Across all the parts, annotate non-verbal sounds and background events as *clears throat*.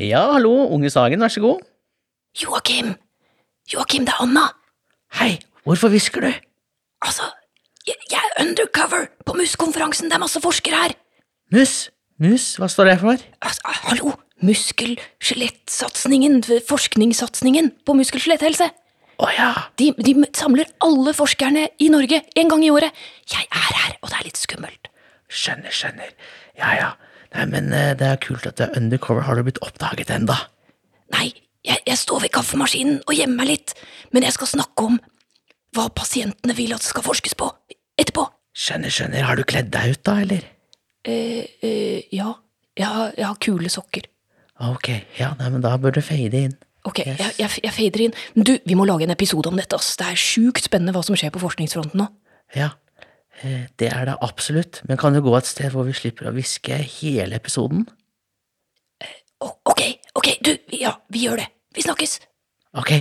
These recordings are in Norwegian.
Ja, hallo, Unge Sagen, vær så god. Joakim! Joakim, det er Anna! Hei, hvorfor hvisker du? Altså, jeg, jeg er undercover på MUS-konferansen, det er masse forskere her! Mus? Mus, hva står det for? Altså, hallo! Muskel-skjelettsatsingen, forskningssatsingen på muskel-skjeletthelse. Å ja, De, de samler alle forskerne i Norge en gang i året. Jeg er her, og det er litt skummelt. skjønner, skjønner. Ja ja. Nei, men eh, det er kult at du er undercover. Har du blitt oppdaget ennå? Nei, jeg, jeg står ved kaffemaskinen og gjemmer meg litt, men jeg skal snakke om hva pasientene vil at det skal forskes på etterpå. Skjønner, skjønner. Har du kledd deg ut, da, eller? Eh, eh, ja, jeg har, jeg har kule sokker. Ok, ja, nei, men da bør du fade inn. Ok, jeg, jeg, jeg fader inn. Men du, vi må lage en episode om dette, ass. Det er sjukt spennende hva som skjer på forskningsfronten nå. Ja, det er det absolutt. Men kan du gå et sted hvor vi slipper å hviske hele episoden? Ok, ok, du, ja, vi gjør det. Vi snakkes. Ok.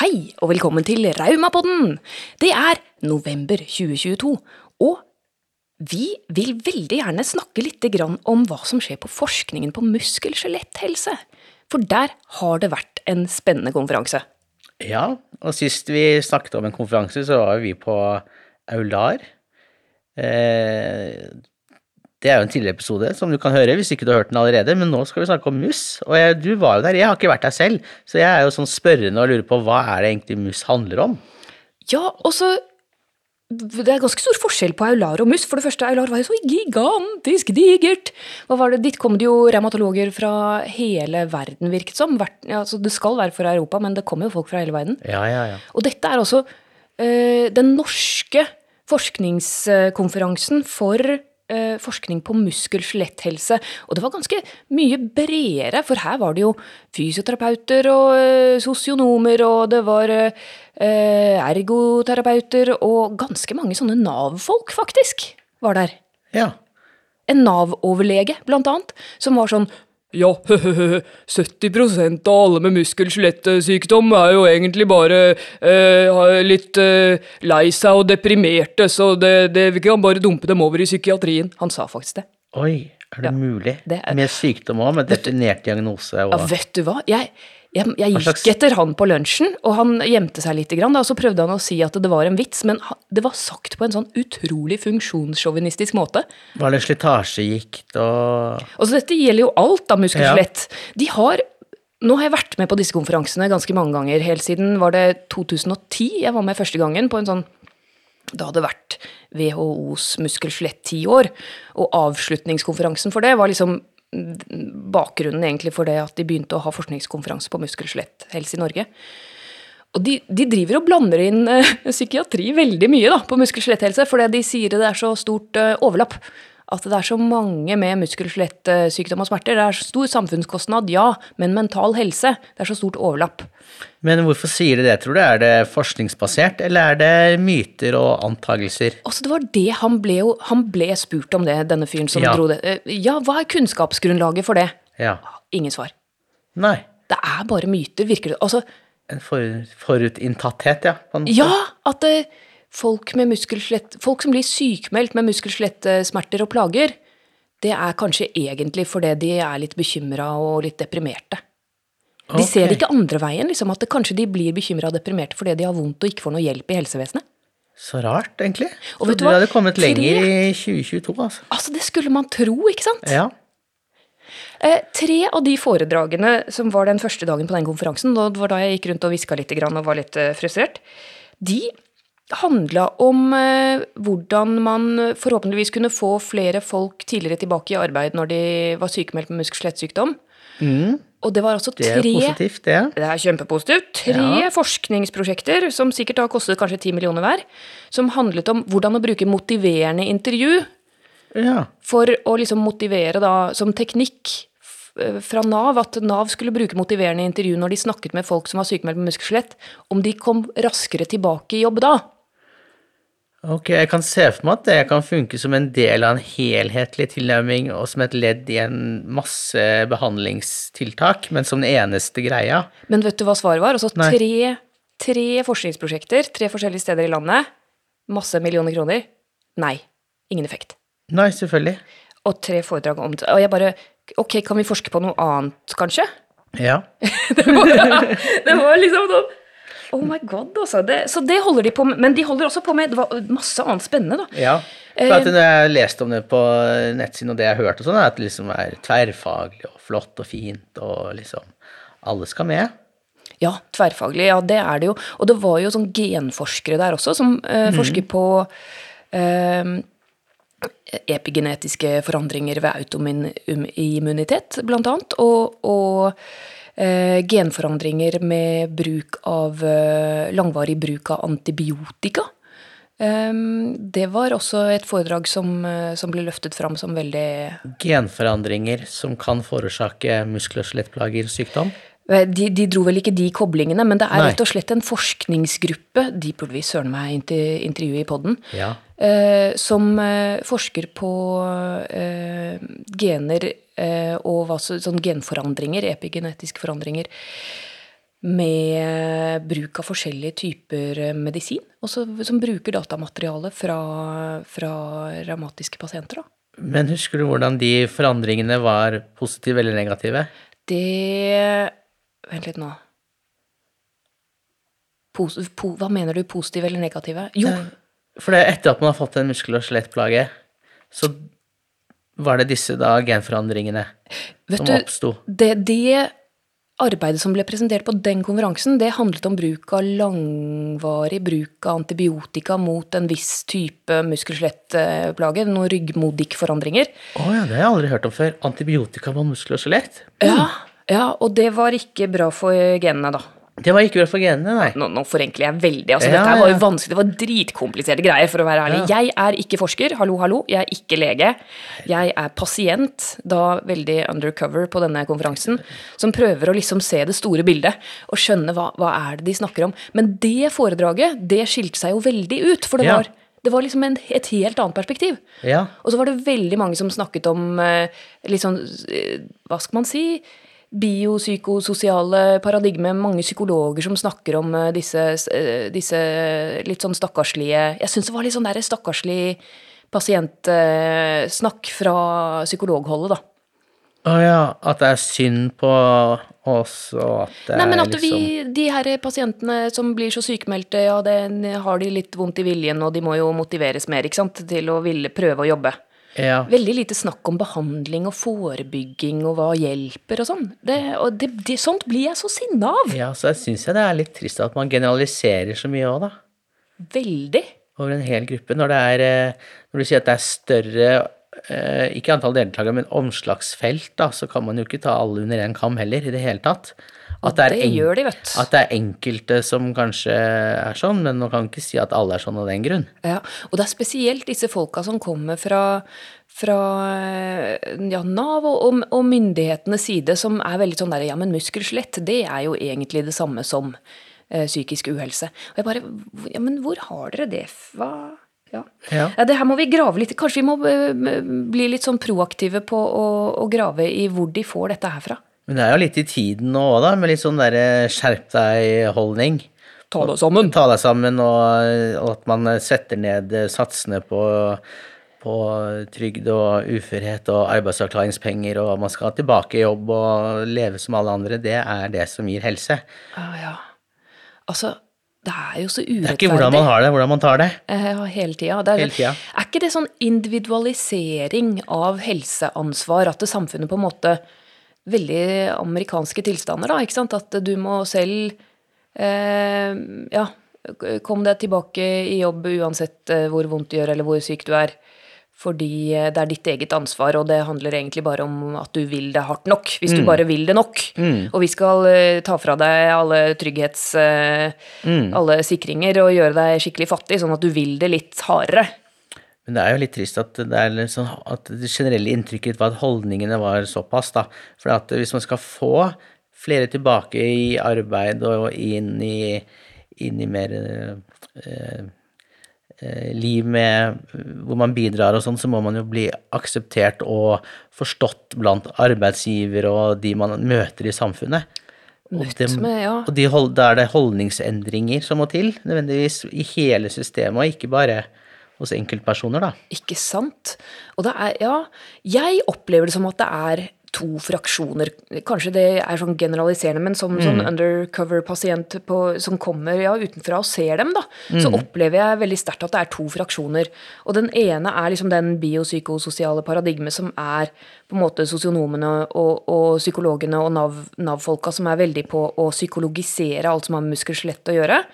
Hei, og velkommen til Raumapodden! Det er november 2022, og vi vil veldig gjerne snakke litt om hva som skjer på forskningen på muskel-skjeletthelse. For der har det vært en spennende konferanse. Ja, og sist vi snakket om en konferanse, så var vi på Aular. Eh, det er jo en tidligere episode som du kan høre hvis ikke du har hørt den allerede, men nå skal vi snakke om mus. Og jeg, du var jo der, jeg har ikke vært der selv, så jeg er jo sånn spørrende og lurer på hva er det egentlig mus handler om? Ja, og så Det er ganske stor forskjell på Aular og mus. For det første, Aular var jo så gigantisk digert. Hva var det? Dit kom det jo revmatologer fra hele verden, virket som. Ja, altså, det skal være fra Europa, men det kommer jo folk fra hele verden. Ja, ja, ja. Og dette er også øh, den norske forskningskonferansen for forskning på muskel-skjeletthelse. Og det var ganske mye bredere, for her var det jo fysioterapeuter og eh, sosionomer, og det var eh, ergoterapeuter og ganske mange sånne Nav-folk, faktisk, var der. Ja, En Nav-overlege, blant annet, som var sånn ja, *laughs* 70% av alle med muskel-skjelettsykdom er jo egentlig bare eh, litt eh, lei seg og deprimerte, så det, det, vi kan bare dumpe dem over i psykiatrien. Han sa faktisk det. oi, er det mulig? det er- Med sykdom òg, med definert diagnose og Ja, vet du hva? Jeg, jeg, jeg gikk etter han på lunsjen, og han gjemte seg litt, grann, da, og så prøvde han å si at det var en vits, men det var sagt på en sånn utrolig funksjonssjåvinistisk måte. Var det slitasjegikt og Altså, dette gjelder jo alt da, muskelskjelett. Ja. De har Nå har jeg vært med på disse konferansene ganske mange ganger. Helt siden var det 2010 jeg var med første gangen på en sånn Da hadde det vært WHOs muskelskjelett ti år. Og avslutningskonferansen for det var liksom bakgrunnen egentlig for det at de begynte å ha forskningskonferanse på muskel- og skjeletthelse i Norge. Og de, de driver og blander inn uh, psykiatri veldig mye da, på muskel-skjeletthelse, fordi de sier det er så stort uh, overlapp. At det er så mange med muskel-skjelettsykdom og smerter. Det er stor samfunnskostnad, ja, men mental helse, det er så stort overlapp. Men hvorfor sier de det, tror du? Er det forskningsbasert, eller er det myter og antagelser? Altså, det var det han ble jo Han ble spurt om det, denne fyren som Ja. dro det. Eh, Ja, hva er kunnskapsgrunnlaget for det? Ja. Ingen svar. Nei. Det er bare myter, virker det. Altså, En for, forutinntatthet, ja. ja, at eh, folk med Folk som blir sykmeldt med muskel-skjelettsmerter og plager, det er kanskje egentlig fordi de er litt bekymra og litt deprimerte. De ser det ikke andre veien, liksom, at det kanskje de blir bekymra og deprimerte fordi de har vondt og ikke får noe hjelp i helsevesenet. Så rart, egentlig. Og Så vet du hadde kommet Tre- lenger i 2022, altså. Altså, det skulle man tro, ikke sant? Ja. Eh, tre av de foredragene som var den første dagen på den konferansen, det var da jeg gikk rundt og hviska litt og var litt eh, frustrert, de handla om eh, hvordan man forhåpentligvis kunne få flere folk tidligere tilbake i arbeid når de var sykemeldt med muskel-skjelettsykdom. Og det var altså tre Det er positivt, det. det er kjempepositivt. Tre Ja. forskningsprosjekter, som sikkert har kostet kanskje ti millioner hver, som handlet om hvordan å bruke motiverende intervju Ja. for å liksom motivere da, som teknikk eh, fra Nav, at Nav skulle bruke motiverende intervju når de snakket med folk som var sykemeldt med muskelskjelett, om de kom raskere tilbake i jobb da. Ok, jeg kan se for meg at det kan funke som en del av en helhetlig tilnærming og som et ledd i en masse behandlingstiltak, men som den eneste greia. Men vet du hva svaret var? Altså tre, tre forskningsprosjekter, tre forskjellige steder i landet, masse millioner kroner. Nei, ingen effekt. Nei, selvfølgelig. Og tre foredrag om det. Og jeg bare Ok, kan vi forske på noe annet, kanskje? Ja. *laughs* det, var, det var liksom sånn Oh my god, altså. Det, så det holder de på med. Men de holder også på med Det var masse annet spennende, da. ja. For at når jeg leste om det på nettsiden, og det jeg hørte, sånn, er at det liksom er tverrfaglig og flott og fint, og liksom Alle skal med. Ja, tverrfaglig. Ja, det er det jo. Og det var jo sånn genforskere der også, som eh, forsker på eh, epigenetiske forandringer ved autoimmunitet, blant annet. Og, og eh, genforandringer med bruk av eh, langvarig bruk av antibiotika. Um, det var også et foredrag som, eh, som ble løftet fram som veldig Genforandringer som kan forårsake muskel- og skjelettplager og sykdom. Eh, de, de dro vel ikke de koblingene, men det er rett og slett en forskningsgruppe, de burde vi søren meg inter, intervjue i podden, Ja. eh, som eh, forsker på eh, gener eh, og hva så, sånn genforandringer, epigenetiske forandringer, med bruk av forskjellige typer eh, medisin, også, som bruker datamateriale fra, fra revmatiske pasienter. Da. Men husker du hvordan de forandringene var positive eller negative? Det Vent litt nå. Pos, po, hva mener du, positive eller negative? Jo, For det er etter at man har fått en muskel- og skjelettplage, så var det disse da genforandringene vet som oppsto. det, det arbeidet som ble presentert på den konferansen, det handlet om bruk av langvarig bruk av antibiotika mot en viss type muskel-skjelettplage, noen ryggmodikkforandringer. Å ja, det har jeg aldri hørt om før. Antibiotika mot muskel og skjelett? Ja, ja, og det var ikke bra for genene, da. Det var ikke bra for genene, nei. Nå, nå forenkler jeg veldig. altså Ja, Dette var jo vanskelig, det var dritkompliserte greier, for å være ærlig. Jeg er ikke forsker, hallo, hallo. Jeg er ikke lege. Jeg er pasient, da veldig undercover på denne konferansen, som prøver å liksom se det store bildet og skjønne hva, hva er det de snakker om. Men det foredraget, det skilte seg jo veldig ut, for det Ja. var, det var liksom en, et helt annet perspektiv. Ja. Og så var det veldig mange som snakket om eh, litt sånn eh, Hva skal man si? Biopsykososiale paradigme, Mange psykologer som snakker om eh, disse, eh, disse litt sånn stakkarslige Jeg syns det var litt sånn der stakkarslig pasientsnakk fra psykologholdet, da. Å ja, at det er synd på oss, og at det Nei, men at liksom vi, de her pasientene som blir så sykemeldte, ja, det har de litt vondt i viljen, og de må jo motiveres mer, ikke sant, til å ville prøve å jobbe. Ja. Veldig lite snakk om behandling og forebygging og hva hjelper og sånn. Det, og det, det, sånt blir jeg så sinna av. ja, så syns jeg det er litt trist at man generaliserer så mye òg, da. Veldig. Over en hel gruppe. Når det er eh, Når du sier at det er større eh, Ikke antall deltakere, men omslagsfelt, da, så kan man jo ikke ta alle under én kam heller, i det hele tatt. At det en- gjør de, vet du. At det er enkelte som kanskje er sånn, men man kan ikke si at alle er sånn av den grunn. Ja, og det er spesielt disse folka som kommer fra, fra ja, Nav og, og, og myndighetenes side, som er veldig sånn der Ja, men muskel-skjelett, det er jo egentlig det samme som eh, psykisk uhelse. Og jeg bare Ja, men hvor har dere det fra? Ja. Ja. ja, det her må vi grave litt Kanskje vi må eh, bli litt sånn proaktive på å, å grave i hvor de får dette her fra. Men det er jo litt i tiden nå òg, da, med litt sånn derre skjerp deg-holdning. Ta deg sammen. Ta deg sammen, og, at man setter ned satsene på, på trygd og uførhet og arbeidsavklaringspenger, og man skal tilbake i jobb og leve som alle andre. Det er det som gir helse. Ja, ja. Altså, det er jo så urettferdig. Det er ikke hvordan man har det, hvordan man tar det. Eh, Ja, hele tida. Er, er ikke det sånn individualisering av helseansvar, at det samfunnet på en måte Veldig amerikanske tilstander, da, ikke sant? At du må selv eh, Ja, kom deg tilbake i jobb uansett eh, hvor vondt det gjør, eller hvor syk du er. Fordi eh, det er ditt eget ansvar, og det handler egentlig bare om at du vil det hardt nok. Hvis du bare vil det nok. Og vi skal eh, ta fra deg alle trygghets... Mm. Alle sikringer og gjøre deg skikkelig fattig, sånn at du vil det litt hardere. Men det er jo litt trist at det, sånn, at det generelle inntrykket var at holdningene var såpass, da. For at hvis man skal få flere tilbake i arbeid og inn i, inn i mer eh, eh, liv med hvor man bidrar og sånn, så må man jo bli akseptert og forstått blant arbeidsgiver og de man møter i samfunnet. Og, Møtt med, ja. og de hold, da er det holdningsendringer som må til, nødvendigvis i hele systemet, og ikke bare hos enkeltpersoner, da. Ikke sant? Og det er, ja Jeg opplever det som at det er to fraksjoner. Kanskje det er sånn generaliserende, men som sånn undercover-pasient som kommer ja, utenfra og ser dem, da, så opplever jeg veldig sterkt at det er to fraksjoner. Og den ene er liksom den biopsykososiale paradigmet som er på en måte sosionomene og, og psykologene og Nav- Nav-folka som er veldig på å psykologisere alt som har med muskel-skjelett å gjøre.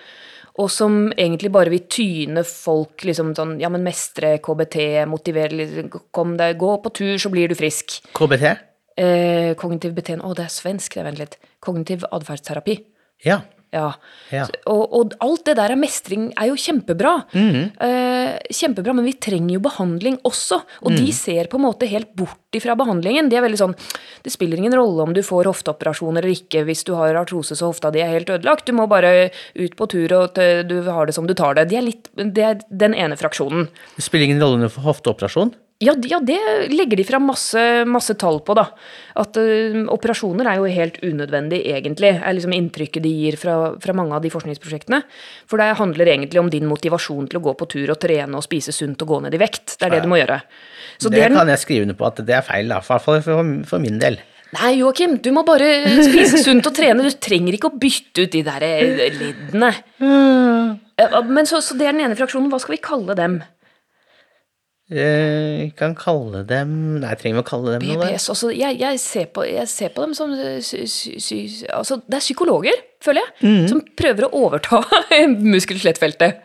Og som egentlig bare vil tyne folk liksom sånn Ja, men mestre KBT, motivere liksom, Kom deg, gå på tur, så blir du frisk. KBT? Eh, kognitiv beteende Å, det er svensk, det, vent litt. Kognitiv atferdsterapi. Ja. Ja. Ja. Og, og alt det der av mestring er jo kjempebra. eh, kjempebra, men vi trenger jo behandling også. Og de ser på en måte helt bort ifra behandlingen. De er veldig sånn Det spiller ingen rolle om du får hofteoperasjon eller ikke hvis du har artrose så hofta di er helt ødelagt. Du må bare ut på tur, og du har det som du tar det. De er litt, det er den ene fraksjonen. Det spiller ingen rolle om du får hofteoperasjon. Ja, ja, det legger de fram masse, masse tall på, da. At ø, operasjoner er jo helt unødvendig, egentlig, er liksom inntrykket de gir fra, fra mange av de forskningsprosjektene. For det handler egentlig om din motivasjon til å gå på tur og trene og spise sunt og gå ned i vekt. Det er det du må gjøre. Så det det er kan jeg skrive under på at det er feil, da. I hvert fall for, min del. Nei, Joakim, du må bare spise sunt og trene. Du trenger ikke å bytte ut de der eh, leddene. *laughs* Men så, så det er den ene fraksjonen. Hva skal vi kalle dem? Eh, Vi kan kalle dem Nei, trenger vi å kalle dem noe? BPS. Altså, jeg, jeg, ser på, jeg ser på dem som eh, sy, sy, sy, altså, Det er psykologer, føler jeg, Mhm. som prøver å overta *laughs* muskel-skjelettfeltet.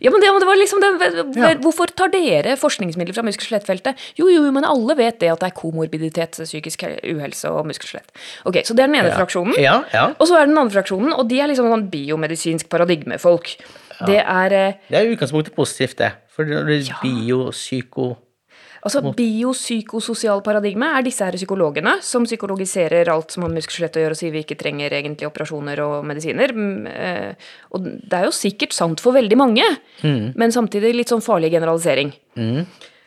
Ja, men det, det var liksom det, Ja. Hvorfor tar dere forskningsmidler fra muskel-skjelettfeltet? Jo, jo, men alle vet det at det er komorbiditet, psykisk uhelse og muskel-skjelett. Ok, Så det er den ene Ja. fraksjonen. Ja, ja. Og så er det den andre fraksjonen, og de er liksom sånn biomedisinsk paradigmefolk. Det er eh, Det er i utgangspunktet positivt, det. For det det Ja. biopsyko... Altså Biopsykososial paradigme er disse her psykologene som psykologiserer alt som har med muskel-skjelett å gjøre, og sier vi ikke trenger egentlig operasjoner og medisiner. Mm, eh, Og det er jo sikkert sant for veldig mange, men samtidig litt sånn farlig generalisering.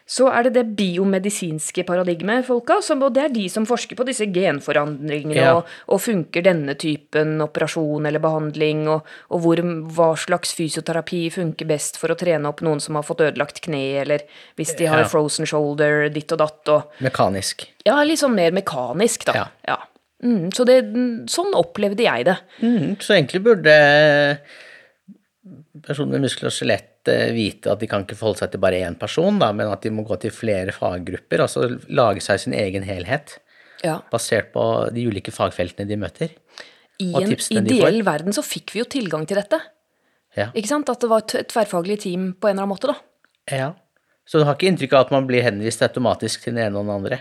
Så er det det biomedisinske paradigmet, folka, som, og det er de som forsker på disse genforandringene, Ja. og, og funker denne typen operasjon eller behandling, og, og hvor, hva slags fysioterapi funker best for å trene opp noen som har fått ødelagt kne, eller hvis de har Ja. frozen shoulder, ditt og datt, og Mekanisk. ja, litt sånn mer mekanisk, da. Ja. Mm, så det, sånn opplevde jeg det. Mm, Så egentlig burde personer med muskler og skjelett vite at de kan ikke forholde seg til bare én person, da, men at de må gå til flere faggrupper, altså lage seg sin egen helhet, Ja. basert på de ulike fagfeltene de møter. I en ideell verden så fikk vi jo tilgang til dette. Ja. Ikke sant? At det var et tverrfaglig team på en eller annen måte, da. ja. Så du har ikke inntrykk av at man blir henvist automatisk til den ene og den andre?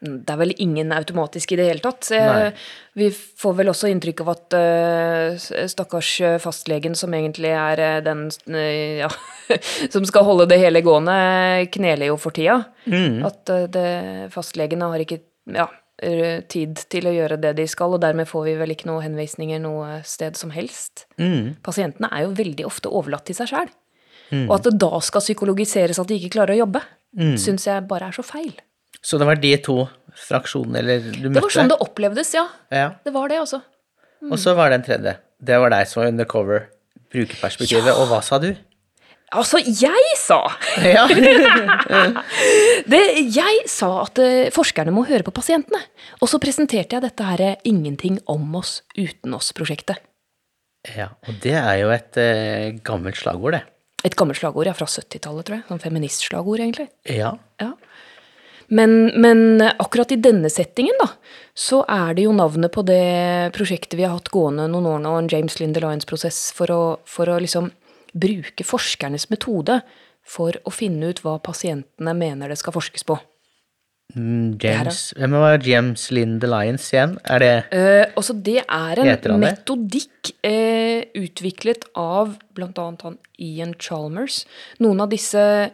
Det er vel ingen automatisk i det hele tatt. Nei. jeg, vi får vel også inntrykk av at uh, stakkars eh, fastlegen, som egentlig er eh, den uh, ja, *laughs* som skal holde det hele gående, kneler jo for tida. Mm. At uh, det, fastlegene har ikke ja, eh, tid til å gjøre det de skal, og dermed får vi vel ikke noen henvisninger noe sted som helst. Mm. Pasientene er jo veldig ofte overlatt til seg sjæl. Og at det da skal psykologiseres at de ikke klarer å jobbe, Mm. syns jeg bare er så feil. Så det var de to fraksjonene eller du møtte? Det var sånn det opplevdes, ja. Ja. Det var det, altså. Og så var det en tredje. Det var deg som var undercover. Brukerperspektivet. Og hva sa du? Altså, jeg sa *laughs* Ja. *laughs* det, Jeg sa at eh, forskerne må høre på pasientene. Og så presenterte jeg dette her eh, Ingenting om oss uten oss-prosjektet. ja. Og det er jo et eh, gammelt slagord, det. Et gammelt slagord ja, fra 70-tallet, tror jeg. Sånn feministslagord, egentlig. Ja. Ja. Men, men akkurat i denne settingen, da, så er det jo navnet på det prosjektet vi har hatt gående noen år nå, en James Lind Alliance-prosess, for, for å liksom bruke forskernes metode for å finne ut hva pasientene mener det skal forskes på. Mm, James Hvem var James Lind Alliance igjen? Er det Eh, Altså, det er en metodikk eh, utviklet av annet han Ian Chalmers. Noen av disse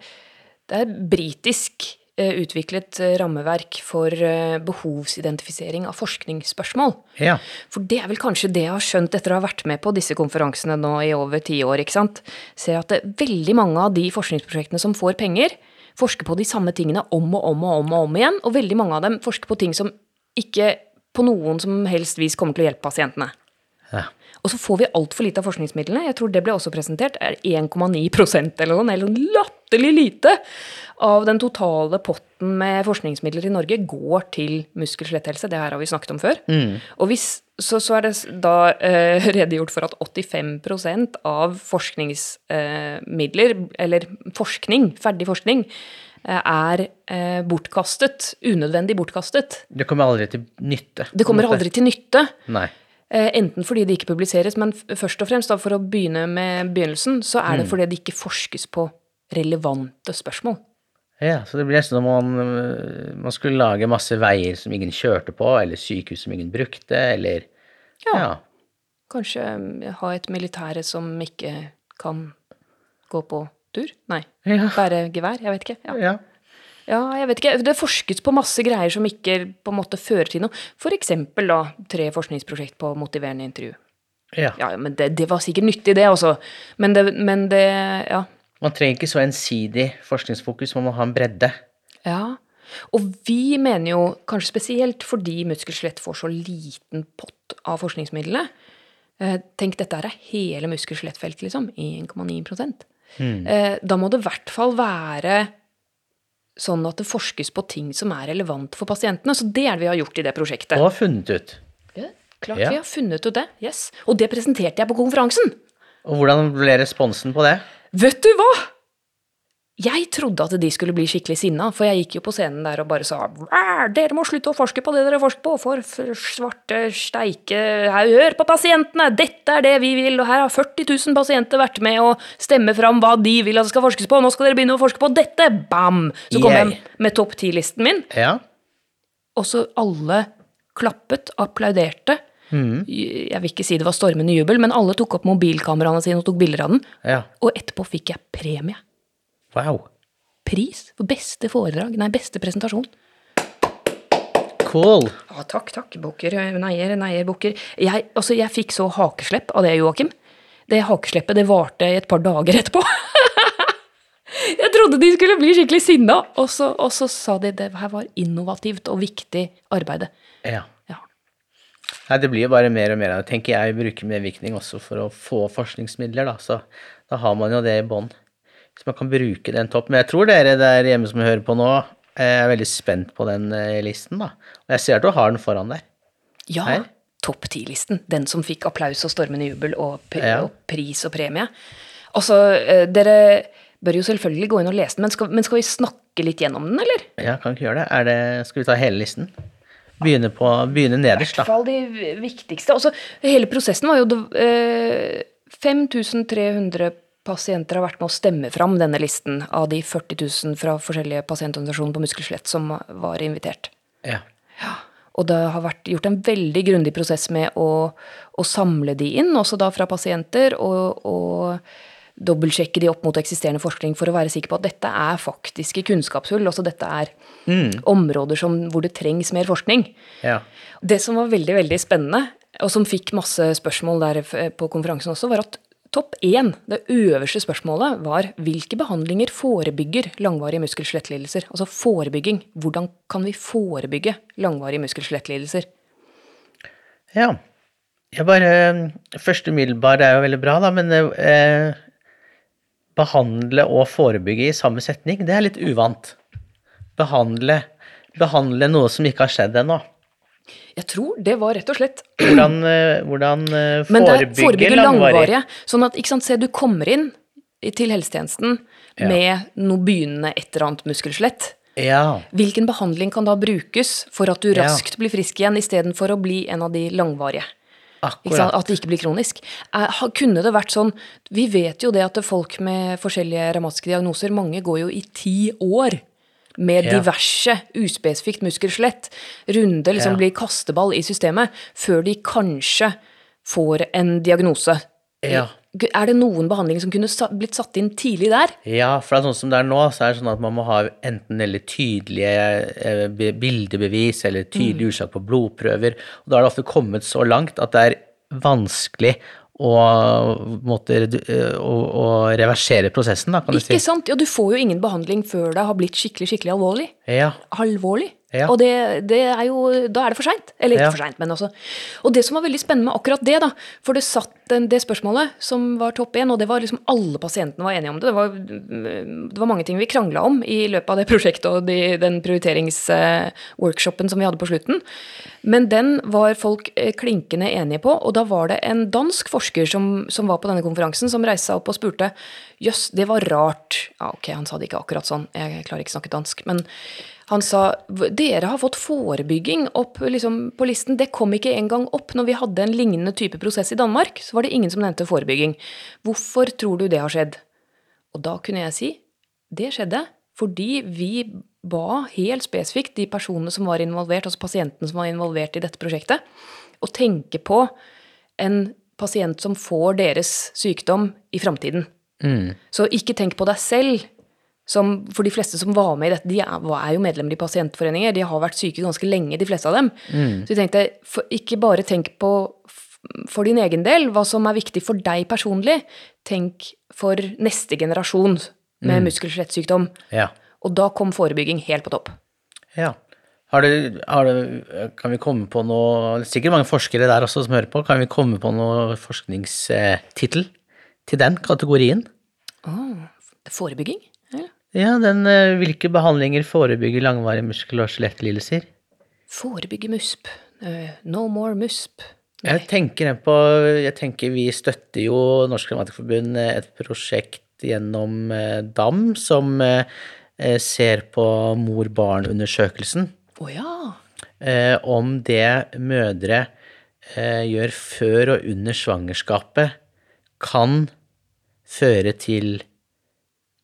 Det er britisk utviklet eh, rammeverk for eh, behovsidentifisering av forskningsspørsmål. Ja. For det er vel kanskje det jeg har skjønt etter å ha vært med på disse konferansene nå i over ti år, ikke sant. Ser at det, veldig mange av de forskningsprosjektene som får penger, forsker på de samme tingene om og om og om og om igjen, og veldig mange av dem forsker på ting som ikke på noen som helst vis kommer til å hjelpe pasientene. ja. Og så får vi altfor lite av forskningsmidlene. Jeg tror det ble også presentert. er 1,9% eller noe, eller latterlig lite av den totale potten med forskningsmidler i Norge går til muskel-skjeletthelse. Det her har vi snakket om før. Og hvis, så, så er det da eh, *laughs* redegjort for at 85% av forskningsmidler, eller forskning, ferdig forskning, eh, er eh, bortkastet. Unødvendig bortkastet. Det kommer aldri til nytte. Det kommer aldri til nytte. Nei. Eh, Enten fordi det ikke publiseres, men først og fremst da, for å begynne med begynnelsen, så er det fordi det ikke forskes på relevante spørsmål. Ja, så det blir nesten som om man, øh, man skulle lage masse veier som ingen kjørte på, eller sykehus som ingen brukte, eller Ja. ja. Kanskje eh, ha et militære som ikke kan gå på tur? Nei. Ja. Bære gevær? Jeg vet ikke. Ja. ja. Ja, jeg vet ikke. Det forskes på masse greier som ikke på en måte fører til noe. Eksempel da tre forskningsprosjekt på motiverende intervju. ja. Ja, men det, det var sikkert nyttig, det også. Men det, men det Ja. Man trenger ikke så ensidig forskningsfokus, man må ha en bredde. Ja, og vi mener jo, kanskje spesielt fordi muskel-skjelett får så liten pott av forskningsmidlene eh, Tenk, dette er hele muskelskjelettfeltet, liksom. 1,9 eh, Da må det i hvert fall være sånn at det forskes på ting som er relevant for pasientene. Så det er det vi har gjort i det prosjektet. Og har funnet ut. Ja, klart Ja. vi har funnet ut det. Yes. Og det presenterte jeg på konferansen. Og hvordan ble responsen på det? Vet du hva? Jeg trodde at de skulle bli skikkelig sinna, for jeg gikk jo på scenen der og bare sa dere må slutte å forske på det dere forsker på, for svarte steike Hør på pasientene! Dette er det vi vil, og her har 40 000 pasienter vært med og stemme fram hva de vil at det skal forskes på, nå skal dere begynne å forske på dette! Bam! Så kom jeg med topp ti-listen min, Ja. og så alle klappet, applauderte. Jeg vil ikke si det var stormende jubel, men alle tok opp mobilkameraene sine og tok bilder av den. Ja. Og etterpå fikk jeg premie. Wow. Pris for beste foredrag, nei, beste presentasjon. Cool. Ja, takk, takk, Bukker, neier, neier, Bukker. Jeg, altså, jeg fikk så hakeslepp av det, Joakim. Det hakesleppet, det varte i et par dager etterpå. *laughs* jeg trodde de skulle bli skikkelig sinna, og så, og så sa de det her var innovativt og viktig arbeide. Ja. Ja. Nei, det blir jo bare mer og mer av det. Tenker jeg bruker medvirkning også for å få forskningsmidler, da. Så da har man jo det i bånn. Så man kan bruke den topp. Men jeg tror dere der hjemme som hører på nå, er veldig spent på den eh, listen, da. Og jeg ser at du har den foran der. Ja, Her? topp ti-listen. Den som fikk applaus og stormende jubel og, Ja. og pris og premie. Altså, eh, dere bør jo selvfølgelig gå inn og lese den, men skal, men skal vi snakke litt gjennom den, eller? Ja, kan ikke gjøre det. Er det skal vi ta hele listen? Begynne, på, begynne I hvert fall de viktigste. Altså, hele prosessen var jo det, eh, 5300 pasienter har vært med å stemme fram denne listen av de 40 000 fra forskjellige pasientorganisasjoner på muskel-skjelett som var invitert. Ja. Og det har vært gjort en veldig grundig prosess med å, å samle de inn, også da fra pasienter, og, og dobbeltsjekke de opp mot eksisterende forskning for å være sikker på at dette er faktiske kunnskapshull. Altså dette er områder som, hvor det trengs mer forskning. ja. Det som var veldig, veldig spennende, og som fikk masse spørsmål der på konferansen også, var at topp én, det øverste spørsmålet, var hvilke behandlinger forebygger langvarige muskel-skjelettlidelser? Altså forebygging. Hvordan kan vi forebygge langvarige muskel-skjelettlidelser? Ja. Jeg bare Første umiddelbar er jo veldig bra, da, men eh, behandle og forebygge i samme setning, det er litt uvant. Behandle, behandle noe som ikke har skjedd ennå. Jeg tror det var rett og slett *clears throat* Hvordan, eh, hvordan eh, Men det er forebygge, forebygge langvarige. Sånn at, sant, se du kommer inn til helsetjenesten Ja. med noe begynnende et eller annet muskelskjelett. Ja. Hvilken behandling kan da brukes for at du Ja. raskt blir frisk igjen, istedenfor å bli en av de langvarige? At det ikke blir kronisk. Eh, Kunne det vært sånn Vi vet jo det at folk med forskjellige revmatiske diagnoser, mange går jo i ti år med diverse uspesifikt muskelskjelett. Runde liksom blir kasteball i systemet før de kanskje får en diagnose. Ja. Er det noen behandling som kunne blitt satt inn tidlig der? Ja, for det er sånn som det er nå, så er det sånn at man må ha enten veldig tydelige eh, bildebevis eller tydelige utslag på blodprøver. Og da har det ofte kommet så langt at det er vanskelig og, eh, å, å reversere prosessen, da, kan du Ikke si. sant? Ja, du får jo ingen behandling før det har blitt skikkelig, skikkelig alvorlig. Ja. alvorlig. Ja. Og det, det er jo Da er det for seint. Eller ikke Ja. for seint, men også. Og det som var veldig spennende med akkurat det, da, for det satt den, det spørsmålet som var topp én, og det var liksom alle pasientene var enige om det. Det var, det var mange ting vi krangla om i løpet av det *laughs* prosjektet og de, den prioriteringsworkshopen som vi hadde på slutten. Men den var folk eh, klinkende enige på, og da var det en dansk forsker som, som var på denne konferansen, som reiste seg opp og spurte jøss, det var rart. Ja, ok, han sa det ikke akkurat sånn, jeg klarer ikke å snakke dansk. men han sa dere har fått forebygging opp liksom, på listen. Det kom ikke engang opp når vi hadde en lignende type prosess i Danmark. Så var det ingen som nevnte forebygging. Hvorfor tror du det har skjedd? Og da kunne jeg si det skjedde fordi vi ba helt spesifikt de personene som var involvert, altså pasientene som var involvert i dette prosjektet, å tenke på en pasient som får deres sykdom i framtiden. Så ikke tenk på deg selv som, for de fleste som var med i dette, de er, er jo medlemmer i pasientforeninger. De har vært syke ganske lenge, de fleste av dem. Så vi tenkte, for, ikke bare tenk på for din egen del hva som er viktig for deg personlig. Tenk for neste generasjon med muskel-skjelettsykdom. Ja. Og da kom forebygging helt på topp. ja. Har du, har du, kan vi komme på noe er sikkert mange forskere der også som hører på. Kan vi komme på noe forskningstittel til den kategorien? Forebygging? Ja. Ja, den eh, Hvilke behandlinger forebygger langvarige muskel- og skjelettlidelser? Forebygge musp. Eh, no more musp. Jeg tenker på Jeg tenker vi støtter jo Norsk Grammatikerforbund eh, et prosjekt gjennom DAM som ser på mor-barn-undersøkelsen. Å ja. Eh, om det mødre gjør før og under svangerskapet, kan føre til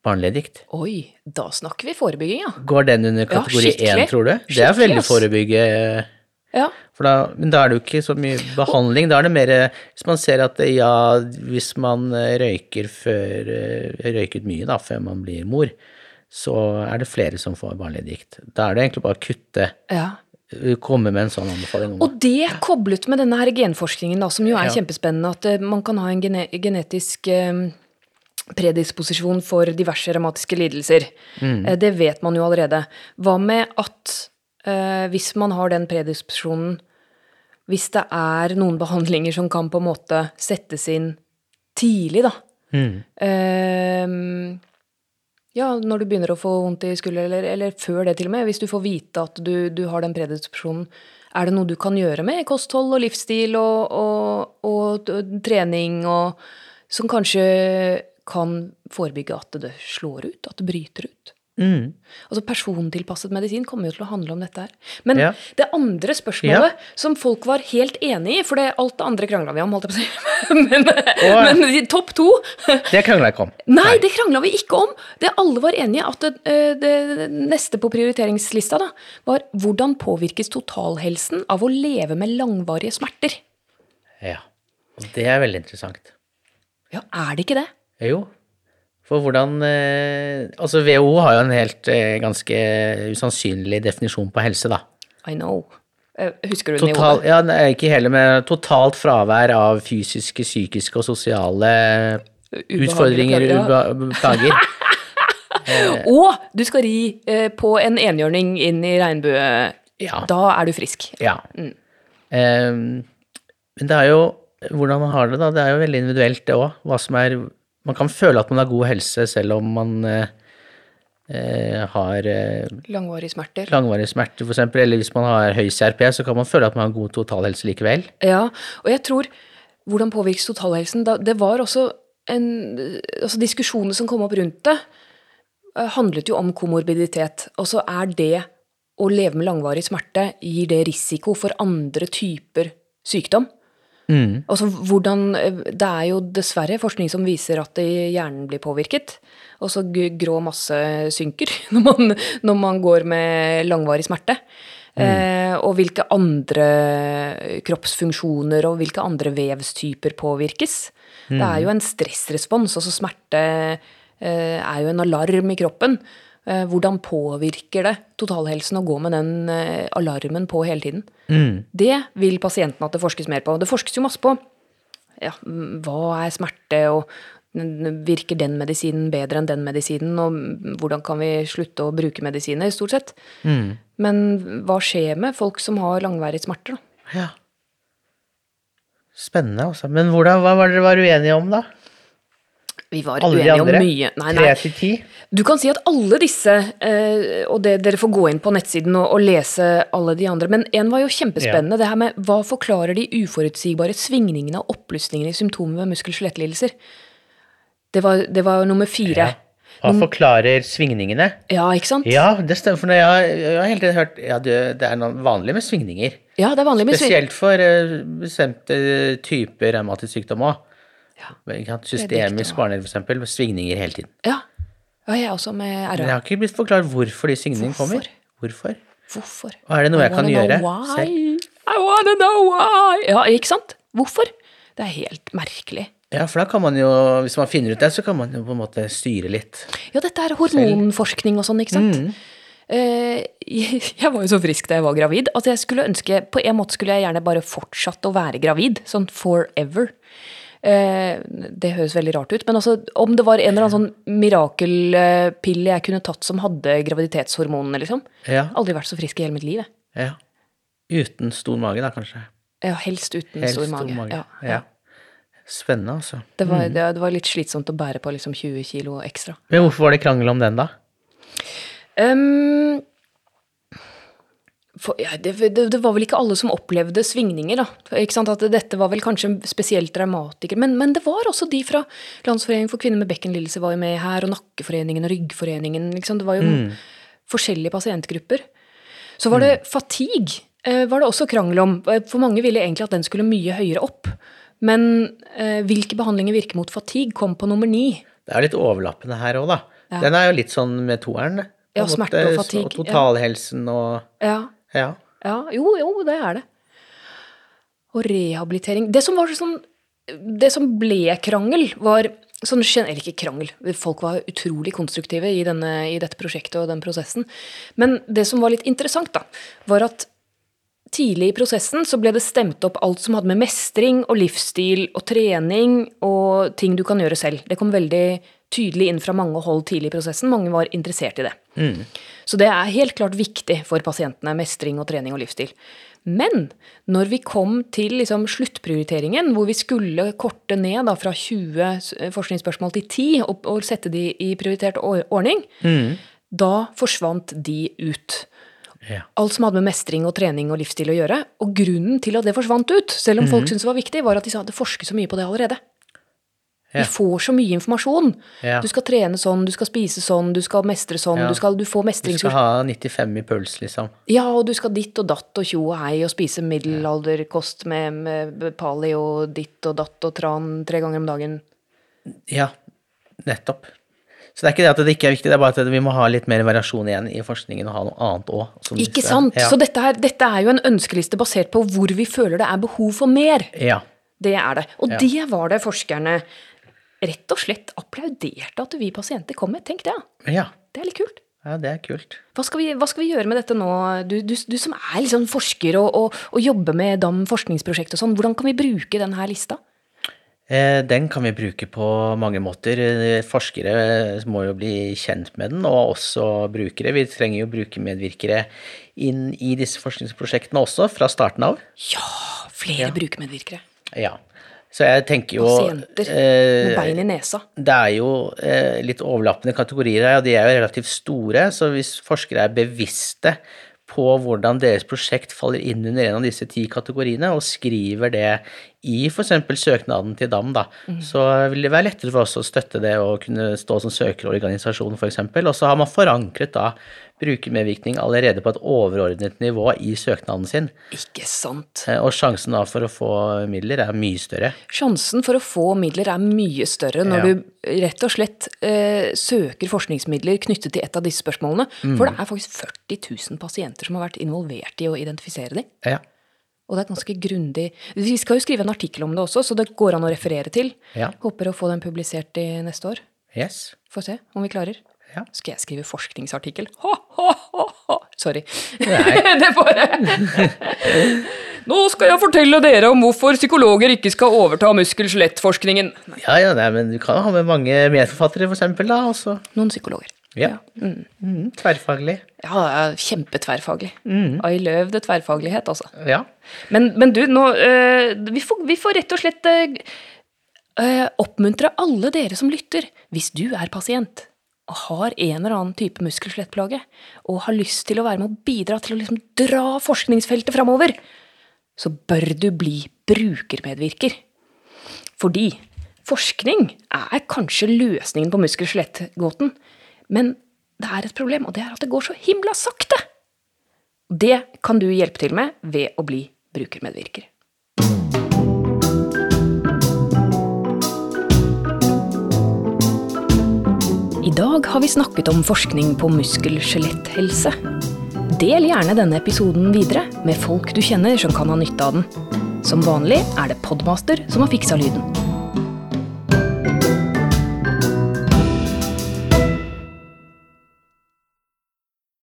barneleddgikt. Oi, da snakker vi forebygging, ja. Går den under kategori skikkelig. 1, tror du? Det er veldig forebygge. Ja. Da, men da er det jo ikke så mye behandling. Da er det mer Hvis man ser at ja, hvis man eh, røyker før Røyket mye da, før man blir mor, så er det flere som får barneleddgikt. Da er det egentlig bare å kutte ja. Komme med en sånn anbefaling. Og det koblet med denne her genforskningen, da, som jo er Ja. kjempespennende, at eh, man kan ha en gene genetisk eh, predisposisjon for diverse revmatiske lidelser. Mm. det vet man jo allerede. Hva med at eh, hvis man har den predisposisjonen Hvis det er noen behandlinger som kan på en måte settes inn tidlig, da. Eh, ja, når du begynner å få vondt i skulderen, eller, eller før det til og med. Hvis du får vite at du, du har den predisposisjonen, er det noe du kan gjøre med kosthold og livsstil og, og, og, og trening, og, som kanskje kan forebygge at det slår ut, at det bryter ut? Mm. Altså Persontilpasset medisin kommer jo til å handle om dette her. Men Ja. det andre spørsmålet som folk var helt enig i, for det, alt det andre krangla vi om, holdt jeg på å si, *laughs* men, men topp to Det krangla jeg ikke om. Nei, det krangla vi ikke om. Det alle var enige at det, eh, det neste på prioriteringslista da, var hvordan påvirkes totalhelsen av å leve med langvarige smerter? Ja. Og det er veldig interessant. Ja, er det ikke det? Jo. For hvordan eh, Altså, WHO har jo en helt eh, ganske usannsynlig definisjon på helse, da. I know. Eh, Husker du den i Total, hodet? ja, ikke hele, men totalt fravær av fysiske, psykiske og sosiale utfordringer, plager, *laughs* eh. Og du skal ri eh, på en enhjørning inn i regnbue. Ja. Da er du frisk. Ja. Eh, men det er jo hvordan man har det, da. Det er jo veldig individuelt, det òg. Hva som er Man kan føle at man har god helse selv om man eh, eh, har eh, Langvarige smerter. Langvarige smerter, eksempel, eller hvis man har høy CRP, så kan man føle at man har god totalhelse likevel. Ja, og jeg tror hvordan påvirkes totalhelsen Det var også en altså Diskusjonene som kom opp rundt det, eh, handlet jo om komorbiditet. Og så er det å leve med langvarig smerte Gir det risiko for andre typer sykdom? Altså hvordan Det er jo dessverre forskning som viser at hjernen blir påvirket. Og så grå masse synker *laughs* når man, når man går med langvarig smerte. Eh, og hvilke andre kroppsfunksjoner og hvilke andre vevstyper påvirkes. Det er jo en stressrespons, altså smerte eh, er jo en alarm i kroppen. Eh, hvordan påvirker det totalhelsen å gå med den eh, alarmen på hele tiden? Det vil pasienten at det forskes mer på. Det forskes jo masse på ja, mm, hva er smerte, og mm, virker den medisinen bedre enn den medisinen, og mm, hvordan kan vi slutte å bruke medisiner, stort sett. Men hva skjer med folk som har langvarige smerter, da? Ja. Spennende, altså. Men hvordan, hva var dere var uenige om, da? Vi var Alle uenige uenige om mye. Nei, nei. til ti? Du kan si at alle disse, eh, og det, dere får gå inn på nettsiden og, og lese alle de andre, men en var jo kjempespennende, det her med hva forklarer de uforutsigbare svingningene og opplysningene i symptomer ved muskel- og skjelettlidelser? Det var, det var nummer fire. Ja. Hva forklarer svingningene? Ja, ikke sant? Ja, det stemmer. For jeg, har- jeg har hele tiden hørt ja, det, er vanlig med svingninger. Ja, det er vanlig med svingninger. Spesielt for eh, bestemte typer revmatisk sykdom òg. Ja. Systemisk barnehjelp, eksempel, svingninger hele tiden. Ja. ja, jeg også med Men jeg har ikke blitt forklart hvorfor de svingningene kommer. Hvorfor? Hvorfor? Og er det noe I jeg kan gjøre why. selv? I wanna know why. Ja, ikke sant? Hvorfor? Det er helt merkelig. Ja, for da kan man jo, hvis man finner ut det, så kan man jo på en måte styre litt. Ja, dette er hormonforskning og sånn, ikke sant? Mm. Eh, *laughs* jeg var jo så frisk da jeg var gravid at jeg skulle ønske På en måte skulle jeg gjerne bare fortsatt å være gravid. Sånn forever. Eh, det høres veldig rart ut, men altså, om det var en eller annen sånn mirakelpille jeg kunne tatt som hadde graviditetshormonene, liksom. Ja. Aldri vært så frisk i hele mitt liv. jeg. ja. Uten stor mage, da, kanskje. Ja, helst uten helst stor mage. Ja, Ja. Spennende, altså. Det, var, det, det var litt slitsomt å bære på liksom 20 kilo ekstra. Men hvorfor var det krangel om den, da? Ehm, for, ja, det, det, det var vel ikke alle som opplevde svingninger, da. Ikke sant? At dette var vel kanskje spesielt dramatikere. Men, men det var også de fra Landsforeningen for kvinner med bekkenlidelse var jo med her, og Nakkeforeningen og Ryggforeningen. Liksom. Det var jo forskjellige pasientgrupper. Så var det fatigue. Eh, var det også krangel om. For mange ville egentlig at den skulle mye høyere opp. Men eh, hvilke behandlinger virker mot fatigue kom på nummer ni. Det er litt overlappende her òg, da. Ja. Den er jo litt sånn med toeren. Ja, smerte og fatigue, Og totalhelsen og Ja, Ja. Ja, jo, jo, det er det. Og rehabilitering Det som sånn Det som ble krangel, var sånn Eller ikke krangel, folk var utrolig konstruktive i, denne, i dette prosjektet og den prosessen. Men det som var litt interessant, da, var at tidlig i prosessen så ble det stemt opp alt som hadde med mestring og livsstil og trening og ting du kan gjøre selv. Det kom veldig tydelig inn fra mange hold tidlig i prosessen. Mange var interessert i det. Så det er helt klart viktig for pasientene, mestring og trening og livsstil. Men når vi kom til liksom sluttprioriteringen, hvor vi skulle korte ned da, fra 20 forskningsspørsmål til 10 og, og sette de i prioritert ordning, ordning, da forsvant de ut. ja. Alt som hadde med mestring og trening og livsstil å gjøre. Og grunnen til at det forsvant ut, selv om folk syntes det var viktig, var at de sa at det forskes så mye på det allerede. Ja. Vi får så mye informasjon. Yeah. Du skal trene sånn, du skal spise sånn, du skal mestre sånn, Yeah. du, skal, du får Du skal ha 95 i puls, liksom. Ja, og du skal ditt og datt og tjo og hei og spise middelalderkost med, med pali og ditt og datt og tran tre ganger om dagen. Ja, nettopp. Så det er ikke det at det ikke er viktig, det er bare at vi må ha litt mer variasjon igjen i forskningen og ha noe annet òg. Ikke sant? Ja. Så dette, her, dette er jo en ønskeliste basert på hvor vi føler det er behov for mer. ja. Det er det. Og Ja. det var det forskerne rett og slett applauderte at vi pasienter kom med. Tenk det, ja. Det er litt kult. Ja, det er kult. Hva skal vi, hva skal vi gjøre med dette nå? Du, du, du som er liksom forsker og, og, og jobber med DAM forskningsprosjekt og sånn, hvordan kan vi bruke denne lista? Eh, Den kan vi bruke på mange måter. Eh, Forskere må jo bli kjent med den, og også brukere. Vi trenger jo brukermedvirkere inn i disse forskningsprosjektene også, fra starten av. Ja, flere brukermedvirkere. Ja. Så jeg tenker jo Pasienter eh, med bein i nesa. Det er jo eh, litt overlappende kategorier her, og de er jo relativt store. Så hvis forskere er bevisste på hvordan deres prosjekt faller inn under en av disse ti kategoriene, og skriver det i f.eks. søknaden til DAM, da, så vil det være lettere for oss å støtte det og kunne stå som søkerorganisasjon, f.eks. Og så har man forankret da brukermedvirkning allerede på et overordnet nivå i søknaden sin, Ikke sant. eh, og sjansen da for å få midler er mye større. Sjansen for å få midler er mye større når Ja. du rett og slett eh, søker forskningsmidler knyttet til et av disse spørsmålene. Mm. For det er faktisk 40 000 pasienter som har vært involvert i å identifisere dem. Ja. Og det er ganske grundig Vi skal jo skrive en artikkel om det også, så det går an å referere til. Ja. Håper å få den publisert i neste år. Yes. Få se om vi klarer. Ja. Skal jeg skrive forskningsartikkel? Ha, ha, ha, ha. Sorry. Nei. *laughs* det får jeg. Nå skal jeg fortelle dere om hvorfor psykologer ikke skal overta muskel-skjelettforskningen. Ja, ja, nei, men du kan ha med mange medforfattere, for eksempel, da, også. Noen psykologer. Ja. Mm, tverrfaglig. Ja, kjempetverrfaglig. Mm. I love det tverrfaglighet, altså. Ja. Men, men du, nå eh, vi, får, vi får rett og slett eh, oppmuntre alle dere som lytter, hvis du er pasient har en eller annen type muskel-skjelettplage, og har lyst til å være med å bidra til å liksom dra forskningsfeltet framover, så bør du bli brukermedvirker. Fordi forskning er kanskje løsningen på muskel-skjelettgåten, men det er et problem, og det er at det går så himla sakte. Det kan du hjelpe til med ved å bli brukermedvirker. I dag har vi snakket om forskning på muskel-skjeletthelse. Del gjerne denne episoden videre med folk du kjenner som kan ha nytte av den. Som vanlig er det Podmaster som har fiksa lyden.